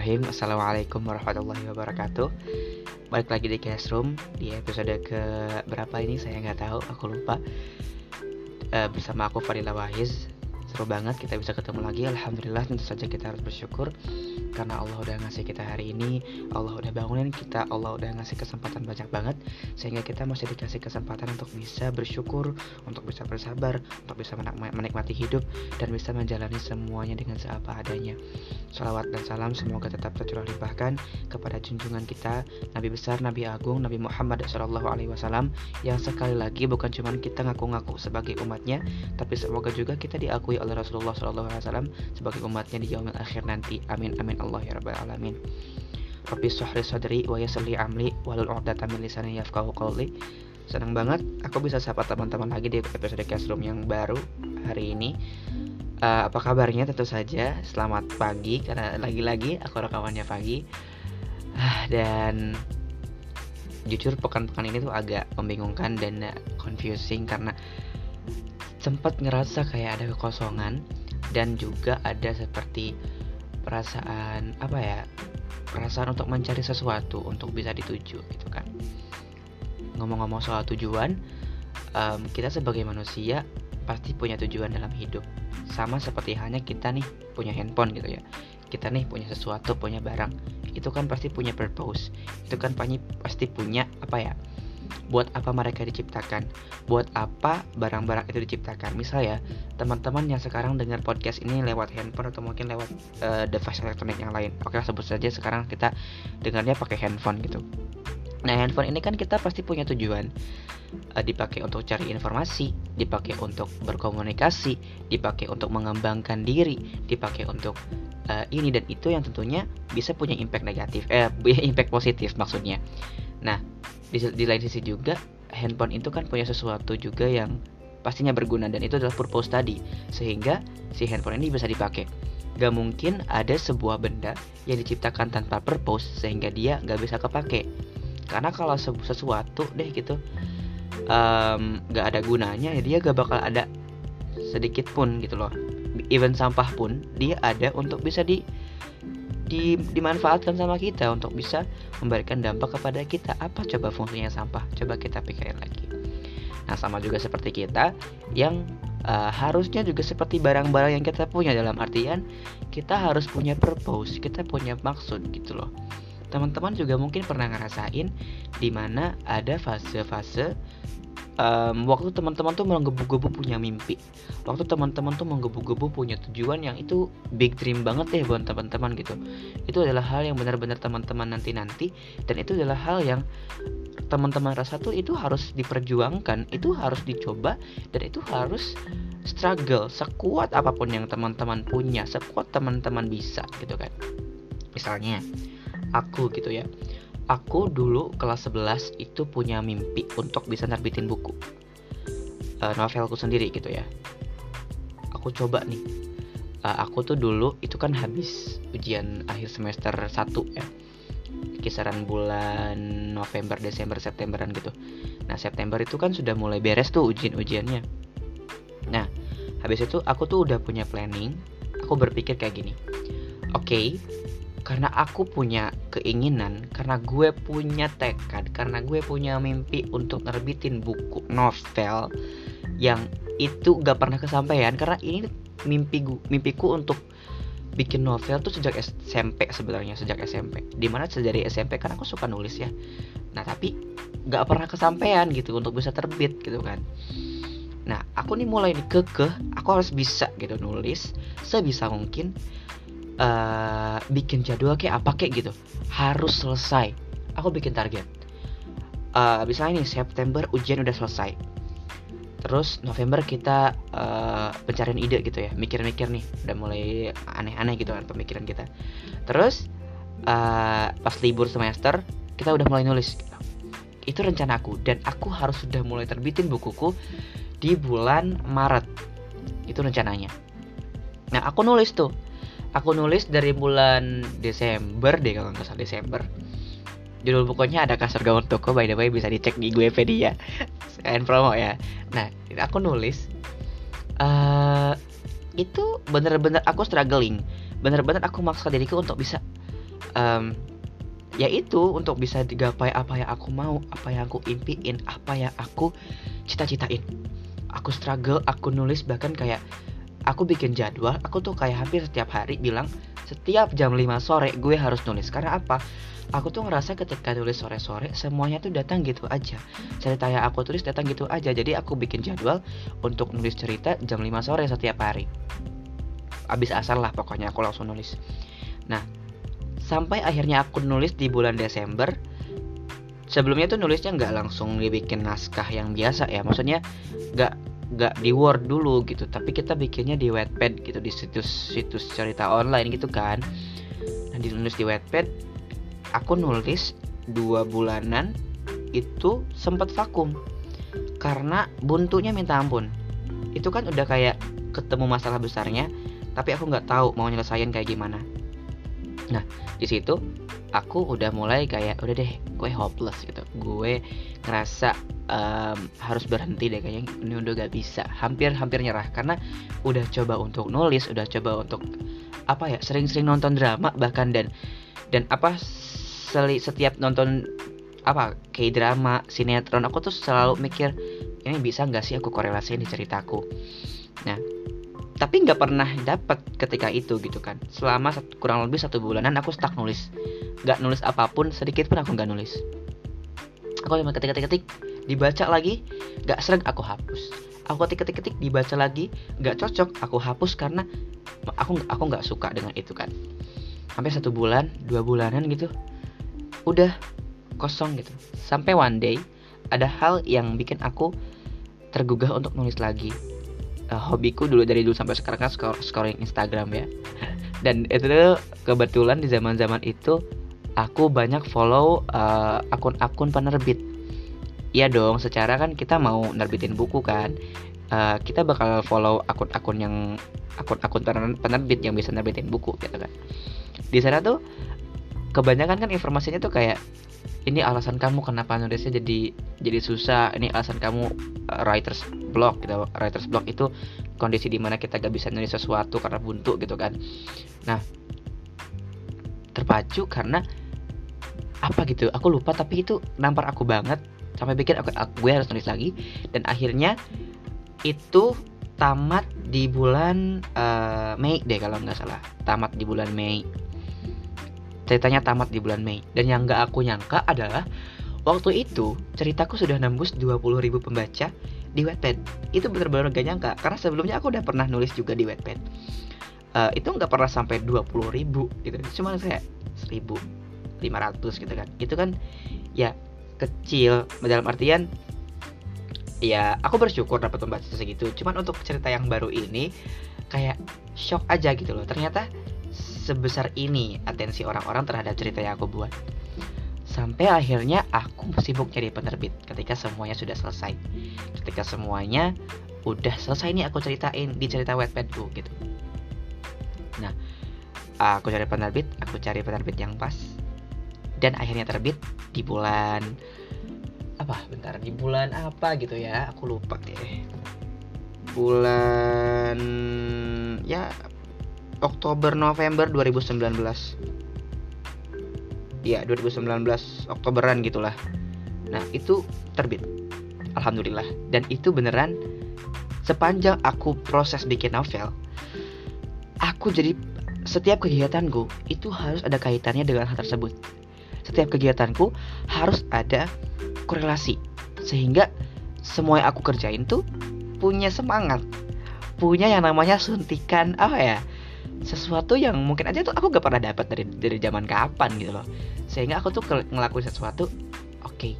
Bismillahirrahmanirrahim. Assalamualaikum warahmatullahi wabarakatuh. Balik lagi di Classroom Di episode ke berapa ini? Saya nggak tahu, aku lupa. Uh, Bersama aku Fadila Wahiz Seru banget kita bisa ketemu lagi. Alhamdulillah tentu saja kita harus bersyukur Karena Allah udah ngasih kita hari ini Allah udah bangunin kita Allah udah ngasih kesempatan banyak banget Sehingga kita masih dikasih kesempatan untuk bisa bersyukur Untuk bisa bersabar Untuk bisa menikmati hidup Dan bisa menjalani semuanya dengan seapa adanya. Salawat dan salam semoga tetap tercurah limpahkan Kepada junjungan kita Nabi besar, Nabi agung, Nabi Muhammad SAW Yang sekali lagi bukan cuma kita ngaku-ngaku sebagai umatnya Tapi semoga juga kita diakui oleh Rasulullah SAW sebagai umatnya di yaumil akhir nanti. Amin amin Allah ya rabbal alamin. Rabbi suhri sadri wa amli walul 'uqdatam min lisani yafqahu qawli. Senang banget aku bisa sapa teman-teman lagi di episode Classroom yang baru hari ini. Uh, apa kabarnya tentu saja selamat pagi karena lagi-lagi aku rekamannya pagi uh, dan jujur pekan-pekan ini tuh agak membingungkan dan confusing karena sempat ngerasa kayak ada kekosongan dan juga ada seperti perasaan apa ya perasaan untuk mencari sesuatu untuk bisa dituju gitu kan. Ngomong-ngomong soal tujuan um, kita sebagai manusia pasti punya tujuan dalam hidup. Sama seperti hanya kita nih punya handphone gitu ya. Kita nih punya sesuatu punya barang. Itu kan pasti punya purpose. Itu kan pasti punya apa ya buat apa mereka diciptakan, buat apa barang-barang itu diciptakan. Misal ya, teman-teman yang sekarang dengar podcast ini lewat handphone atau mungkin lewat uh, device elektronik yang lain. Oke, sebut saja sekarang kita dengarnya pakai handphone gitu. Nah, handphone ini kan kita pasti punya tujuan. Uh, dipakai untuk cari informasi, dipakai untuk berkomunikasi, dipakai untuk mengembangkan diri, dipakai untuk uh, ini dan itu yang tentunya bisa punya impact negatif, eh impact positif maksudnya. Nah, di, di lain sisi juga handphone itu kan punya sesuatu juga yang pastinya berguna dan itu adalah purpose tadi sehingga si handphone ini bisa dipakai. Gak mungkin ada sebuah benda yang diciptakan tanpa purpose sehingga dia gak bisa kepake. Karena kalau sesuatu deh gitu um, gak ada gunanya ya dia gak bakal ada sedikit pun gitu loh. Even sampah pun dia ada untuk bisa di di, dimanfaatkan sama kita untuk bisa memberikan dampak kepada kita. Apa coba fungsinya sampah? Coba kita pikirin lagi. Nah, sama juga seperti kita yang uh, harusnya juga seperti barang-barang yang kita punya dalam artian kita harus punya purpose, kita punya maksud gitu loh. Teman-teman juga mungkin pernah ngerasain di mana ada fase-fase um, waktu teman-teman tuh menggebu-gebu punya mimpi. Waktu teman-teman tuh menggebu-gebu punya tujuan yang itu big dream banget deh buat teman-teman gitu. Itu adalah hal yang benar-benar teman-teman nanti-nanti dan itu adalah hal yang teman-teman rasa tuh itu harus diperjuangkan itu harus dicoba dan itu harus struggle sekuat apa pun yang teman-teman punya sekuat teman-teman bisa gitu kan. Misalnya aku gitu ya aku dulu kelas 11 itu punya mimpi untuk bisa nerbitin buku. Uh, novelku sendiri gitu ya. Aku coba nih. Uh, aku tuh dulu itu kan habis ujian akhir semester 1 ya. Kisaran bulan November, Desember, Septemberan gitu. Nah September itu kan sudah mulai beres tuh ujian-ujiannya. Nah habis itu aku tuh udah punya planning. Aku berpikir kayak gini. Oke okay, karena aku punya keinginan, karena gue punya tekad, karena gue punya mimpi untuk nerbitin buku novel yang itu gak pernah kesampaian. Karena ini mimpi gue, mimpiku untuk bikin novel tuh sejak SMP sebenarnya sejak SMP di mana dari SMP kan aku suka nulis ya. Nah tapi gak pernah kesampaian gitu untuk bisa terbit gitu kan. Nah aku nih mulai nih kekeh aku harus bisa gitu nulis sebisa mungkin uh, bikin jadwal kayak apa kayak gitu harus selesai. Aku bikin target. Uh, misalnya nih September ujian udah selesai. Terus November kita uh, pencarian ide gitu ya mikir-mikir nih udah mulai aneh-aneh gitu kan pemikiran kita. Terus uh, pas libur semester kita udah mulai nulis. Itu rencana aku dan aku harus sudah mulai terbitin bukuku di bulan Maret. Itu rencananya. Nah aku nulis tuh aku nulis dari bulan Desember deh kalau nggak salah Desember. Judul bukunya ada kasur gaun toko by the way bisa dicek di gue pedia sekalian promo ya. Nah aku nulis uh, itu bener-bener aku struggling. Bener-bener aku maksa diriku untuk bisa um, ya itu untuk bisa digapai apa yang aku mau apa yang aku impiin apa yang aku cita-citain. Aku struggle aku nulis bahkan kayak aku bikin jadwal aku tuh kayak hampir setiap hari bilang setiap jam 5 sore gue harus nulis. Karena apa? Aku tuh ngerasa ketika nulis sore-sore semuanya tuh datang gitu aja. Cerita yang aku tulis datang gitu aja. Jadi aku bikin jadwal untuk nulis cerita jam 5 sore setiap hari. Abis asar lah pokoknya aku langsung nulis. Nah sampai akhirnya aku nulis di bulan Desember sebelumnya tuh nulisnya nggak langsung dibikin naskah yang biasa ya. Maksudnya nggak nggak di Word dulu gitu. Tapi kita bikinnya di Wattpad gitu di situs-situs cerita online gitu kan. Nah nulis di Wattpad aku nulis dua bulanan itu sempat vakum karena buntunya minta ampun. Itu kan udah kayak ketemu masalah besarnya tapi aku nggak tahu mau nyelesain kayak gimana. Nah di situ aku udah mulai kayak udah deh gue hopeless gitu. Gue ngerasa um, harus berhenti deh kayaknya. Ini udah gak bisa. Hampir hampir nyerah. Karena udah coba untuk nulis udah coba untuk apa ya sering-sering nonton drama bahkan dan dan apa seli, setiap nonton apa kayak drama sinetron aku tuh selalu mikir ini bisa nggak sih aku korelasiin di ceritaku? Nah tapi nggak pernah dapat ketika itu gitu kan. Selama satu, kurang lebih satu bulanan aku stuck nulis. Nggak nulis apa pun sedikit pun aku nggak nulis. Aku cuma ketik-ketik dibaca lagi nggak sering aku hapus. Aku ketik-ketik dibaca lagi nggak cocok aku hapus karena aku aku nggak suka dengan itu kan. Sampai satu bulan dua bulanan gitu udah kosong gitu. Sampai one day ada hal yang bikin aku tergugah untuk nulis lagi. Uh, hobiku dulu dari dulu sampai sekarang kan skor scoring Instagram ya. Dan itu kebetulan di zaman zaman itu aku banyak follow eh, akun-akun uh, penerbit Iya dong, secara kan kita mau nerbitin buku kan, uh, kita bakal follow akun-akun yang akun-akun penerbit yang bisa nerbitin buku gitu kan. Di sana tuh kebanyakan kan informasinya tuh kayak ini alasan kamu kenapa nulisnya jadi jadi susah ini alasan kamu uh, writers block gitu. Writers block itu kondisi di mana kita gak bisa nulis sesuatu karena buntu gitu kan. Nah terpacu karena apa gitu? Aku lupa tapi itu nampar aku banget sampai pikir aku, aku gue harus nulis lagi. Dan akhirnya itu tamat di bulan uh, Mei deh kalau nggak salah. Tamat di bulan Mei. Ceritanya tamat di bulan Mei. Dan yang gak aku nyangka adalah waktu itu ceritaku sudah nembus 20.000 pembaca di Wattpad. Itu benar-benar gak nyangka karena sebelumnya aku udah pernah nulis juga di Wattpad. Uh, itu nggak pernah sampai 20.000 gitu. Cuma saya 1.500 gitu kan. Itu kan ya kecil dalam artian ya aku bersyukur dapat pembaca segitu cuman untuk cerita yang baru ini kayak shock aja gitu loh ternyata sebesar ini atensi orang-orang terhadap cerita yang aku buat. Sampai akhirnya aku sibuk cari penerbit ketika semuanya sudah selesai. Ketika semuanya udah selesai nih aku ceritain di cerita Wattpadku gitu. Nah, aku cari penerbit, aku cari penerbit yang pas. Dan akhirnya terbit di bulan apa? Bentar, di bulan apa gitu ya? Aku lupa deh. Bulan ya Oktober November 2019 ya 2019 Oktoberan gitulah nah itu terbit Alhamdulillah dan itu beneran sepanjang aku proses bikin novel aku jadi setiap kegiatanku itu harus ada kaitannya dengan hal tersebut setiap kegiatanku harus ada korelasi. Sehingga semua yang aku kerjain tuh punya semangat punya yang namanya suntikan apa ya sesuatu yang mungkin aja tuh aku gak pernah dapat dari dari zaman kapan gitu loh. Sehingga aku tuh ngelakuin sesuatu oke okay,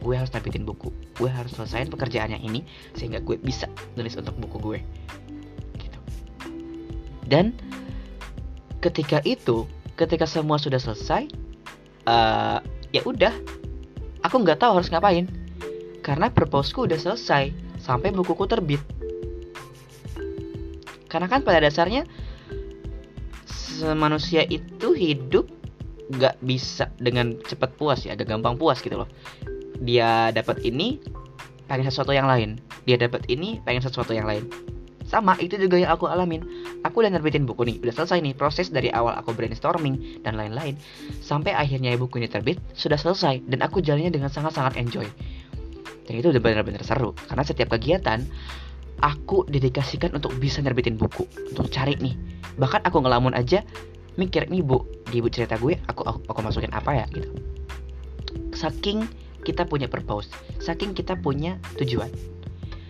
gue harus terbitin buku gue harus selesaiin pekerjaannya ini sehingga gue bisa nulis untuk buku gue gitu. Dan ketika itu ketika semua sudah selesai uh, ya udah aku nggak tahu harus ngapain karena proposeku udah selesai sampai bukuku terbit karena kan pada dasarnya manusia itu hidup gak bisa dengan cepat puas ya, agak gampang puas gitu loh. Dia dapat ini, pengen sesuatu yang lain. Dia dapat ini, pengen sesuatu yang lain. Sama itu juga yang aku alamin. Aku udah nerbitin buku nih udah selesai nih proses dari awal aku brainstorming dan lain-lain. Sampai akhirnya buku ini terbit sudah selesai dan aku jalannya dengan sangat-sangat enjoy. Dan itu udah benar-benar seru karena setiap kegiatan aku dedikasikan untuk bisa nerbitin buku untuk cari nih. Bahkan aku ngelamun aja mikir nih bu di buku cerita gue aku, aku aku masukin apa ya? Gitu. Saking kita punya purpose saking kita punya tujuan.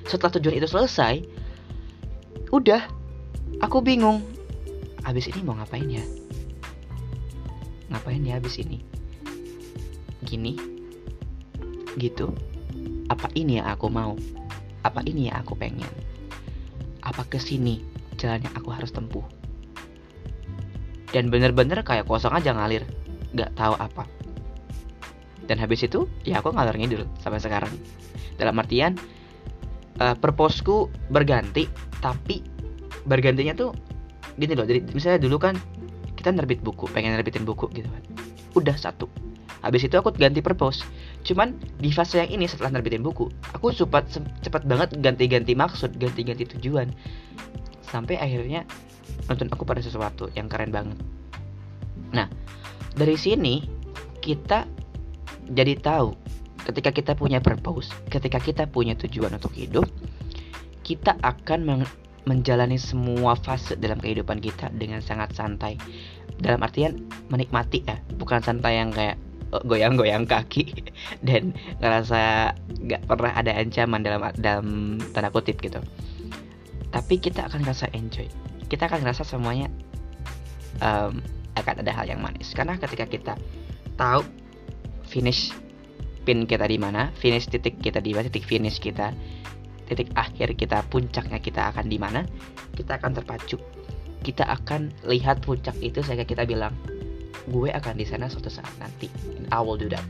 Setelah tujuan itu selesai udah. Aku bingung. Abis ini mau ngapain ya? Ngapain ya abis ini? Gini. Gitu. Apa ini yang aku mau? Apa ini yang aku pengen? Apa ke sini jalan yang aku harus tempuh? Dan bener-bener kayak kosong aja ngalir. Nggak tahu apa. Dan habis itu ya aku ngalor ngidul sampai sekarang. Dalam artian uh, purposeku berganti tapi bergantinya tuh gini loh jadi misalnya dulu kan kita nerbit buku pengen nerbitin buku gitu kan. Udah satu. Habis itu aku ganti purpose cuman di fase yang ini setelah nerbitin buku aku cepat cepat banget ganti-ganti maksud ganti-ganti tujuan. Sampai akhirnya nonton aku pada sesuatu yang keren banget. Nah dari sini kita jadi tahu ketika kita punya purpose ketika kita punya tujuan untuk hidup kita akan menjalani semua fase dalam kehidupan kita dengan sangat santai. Dalam artian menikmati ya, bukan santai yang kayak oh, goyang-goyang kaki dan ngerasa nggak pernah ada ancaman dalam dalam tanda kutip gitu. Tapi kita akan ngerasa enjoy. Kita akan ngerasa semuanya um, akan ada hal yang manis. Karena ketika kita tahu finish pin kita di mana, finish titik kita di mana, titik finish kita, titik akhir kita puncaknya kita akan di mana kita akan terpacu. Kita akan lihat puncak itu sehingga kita bilang gue akan di sana suatu saat nanti. And I will do that.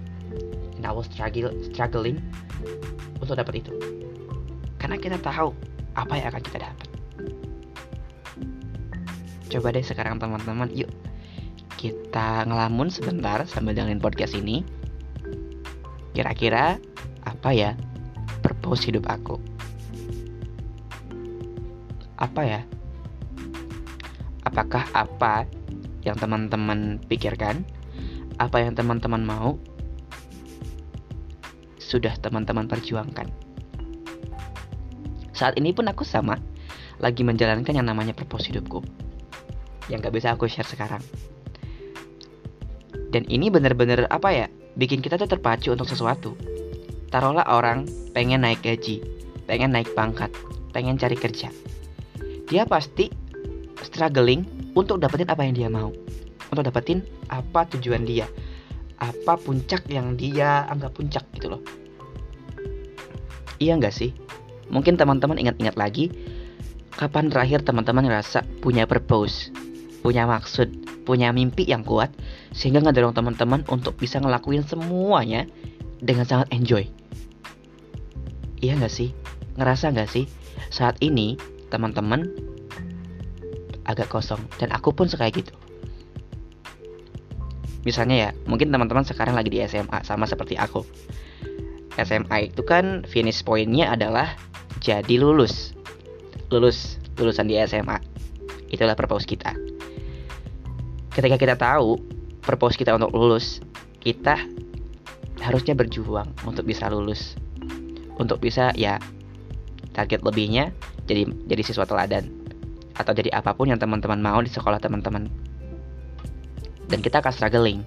And I will struggle struggling untuk dapat itu. Karena kita tahu apa yang akan kita dapat. Coba deh sekarang teman-teman. Yuk kita ngelamun sebentar sambil dengerin podcast ini. Kira-kira apa ya purpose hidup aku apa ya? Apakah apa yang teman-teman pikirkan, apa yang teman-teman mau, sudah teman-teman perjuangkan? Saat ini pun aku sama, lagi menjalankan yang namanya purpose hidupku. Yang gak bisa aku share sekarang. Dan ini bener-bener apa ya, bikin kita tuh terpacu untuk sesuatu. Taruhlah orang pengen naik gaji, pengen naik pangkat, pengen cari kerja dia pasti struggling untuk dapetin apa yang dia mau. Untuk dapetin apa tujuan dia. Apa puncak yang dia anggap puncak gitu loh. Iya nggak sih? Mungkin teman-teman ingat-ingat lagi kapan terakhir teman-teman ngerasa punya purpose punya maksud punya mimpi yang kuat sehingga ngedorong teman-teman untuk bisa ngelakuin semuanya dengan sangat enjoy. Iya nggak sih? Ngerasa nggak sih? Saat ini teman-teman agak kosong. Dan aku pun suka gitu. Misalnya ya mungkin teman-teman sekarang lagi di SMA sama seperti aku. SMA itu kan finish pointnya adalah jadi lulus. Lulus lulusan di SMA itulah purpose kita. Ketika kita tahu purpose kita untuk lulus kita harusnya berjuang untuk bisa lulus. Untuk bisa ya target lebihnya jadi jadi siswa teladan. Atau jadi apa pun yang teman-teman mau di sekolah teman-teman. Dan kita akan struggling.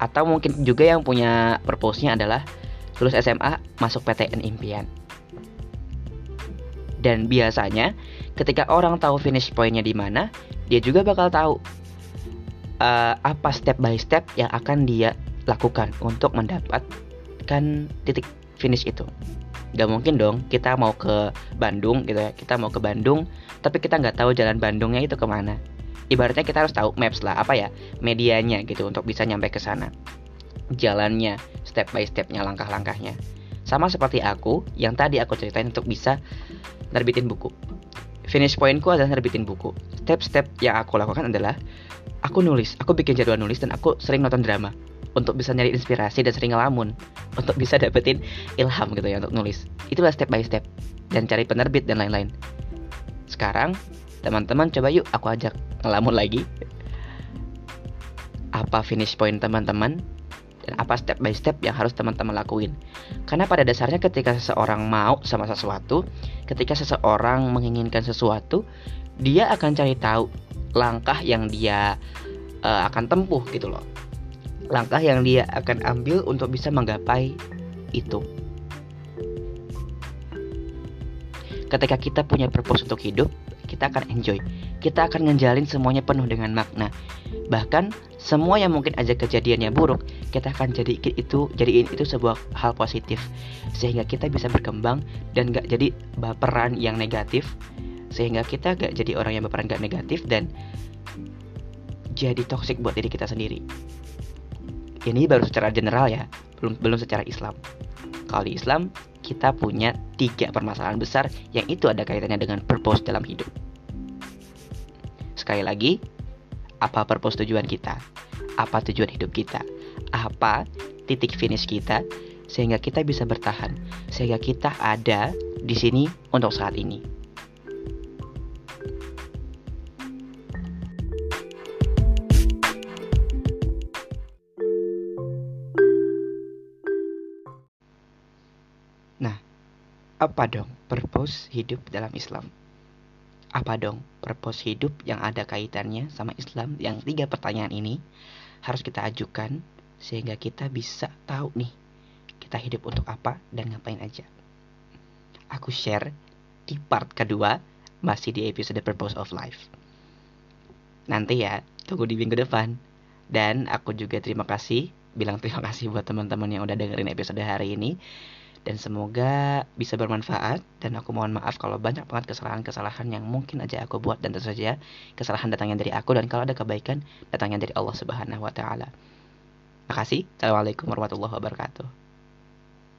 Atau mungkin juga yang punya purpose-nya adalah lulus SMA masuk PTN impian. Dan biasanya ketika orang tahu finish pointnya di mana dia juga bakal tahu uh, apa step by step yang akan dia lakukan untuk mendapatkan titik finish itu Gak mungkin dong kita mau ke Bandung gitu ya. Kita mau ke Bandung Tapi kita nggak tahu jalan Bandungnya itu ke mana. Ibaratnya kita harus tahu maps lah Apa ya medianya gitu Untuk bisa nyampe ke sana. Jalannya Step by stepnya langkah-langkahnya. Sama seperti aku Yang tadi aku ceritain untuk bisa Nerbitin buku. Finish pointku adalah nerbitin buku. Step-step yang aku lakukan adalah Aku nulis Aku bikin jadwal nulis Dan aku sering nonton drama untuk bisa nyari inspirasi dan sering ngelamun untuk bisa dapetin ilham gitu ya untuk nulis itulah step by step dan cari penerbit dan lain-lain sekarang teman-teman coba yuk aku ajak ngelamun lagi apa finish point teman-teman dan apa step by step yang harus teman-teman lakuin. Karena pada dasarnya ketika seseorang mau sama sesuatu, ketika seseorang menginginkan sesuatu, dia akan cari tahu langkah yang dia uh, akan tempuh gitu loh. Langkah yang dia akan ambil untuk bisa menggapai itu. Ketika kita punya purpose untuk hidup, kita akan enjoy. Kita akan ngejalin semuanya penuh dengan makna. Bahkan semua yang mungkin aja kejadiannya buruk, kita akan jadi itu jadiin itu sebuah hal positif sehingga kita bisa berkembang dan gak jadi baperan yang negatif sehingga kita gak jadi orang yang baperan gak negatif dan jadi toxic buat diri kita sendiri. Ini baru secara general ya, belum belum secara Islam. Kalau di Islam kita punya tiga permasalahan besar yang itu ada kaitannya dengan purpose dalam hidup. Sekali lagi, apa purpose tujuan kita? Apa tujuan hidup kita? Apa titik finish kita sehingga kita bisa bertahan, sehingga kita ada di sini untuk saat ini. Apa dong purpose hidup dalam Islam? Apa dong purpose hidup yang ada kaitannya sama Islam? Yang tiga pertanyaan ini harus kita ajukan sehingga kita bisa tahu nih kita hidup untuk apa dan ngapain aja. Aku share di part kedua masih di episode Purpose of Life. Nanti ya, tunggu di minggu depan. Dan aku juga terima kasih, bilang terima kasih buat teman-teman yang udah dengerin episode hari ini dan semoga bisa bermanfaat dan aku mohon maaf kalau banyak banget kesalahan-kesalahan yang mungkin aja aku buat dan tentu saja kesalahan datangnya dari aku dan kalau ada kebaikan datangnya dari Allah Subhanahu wa taala. Makasih. Assalamualaikum warahmatullahi wabarakatuh.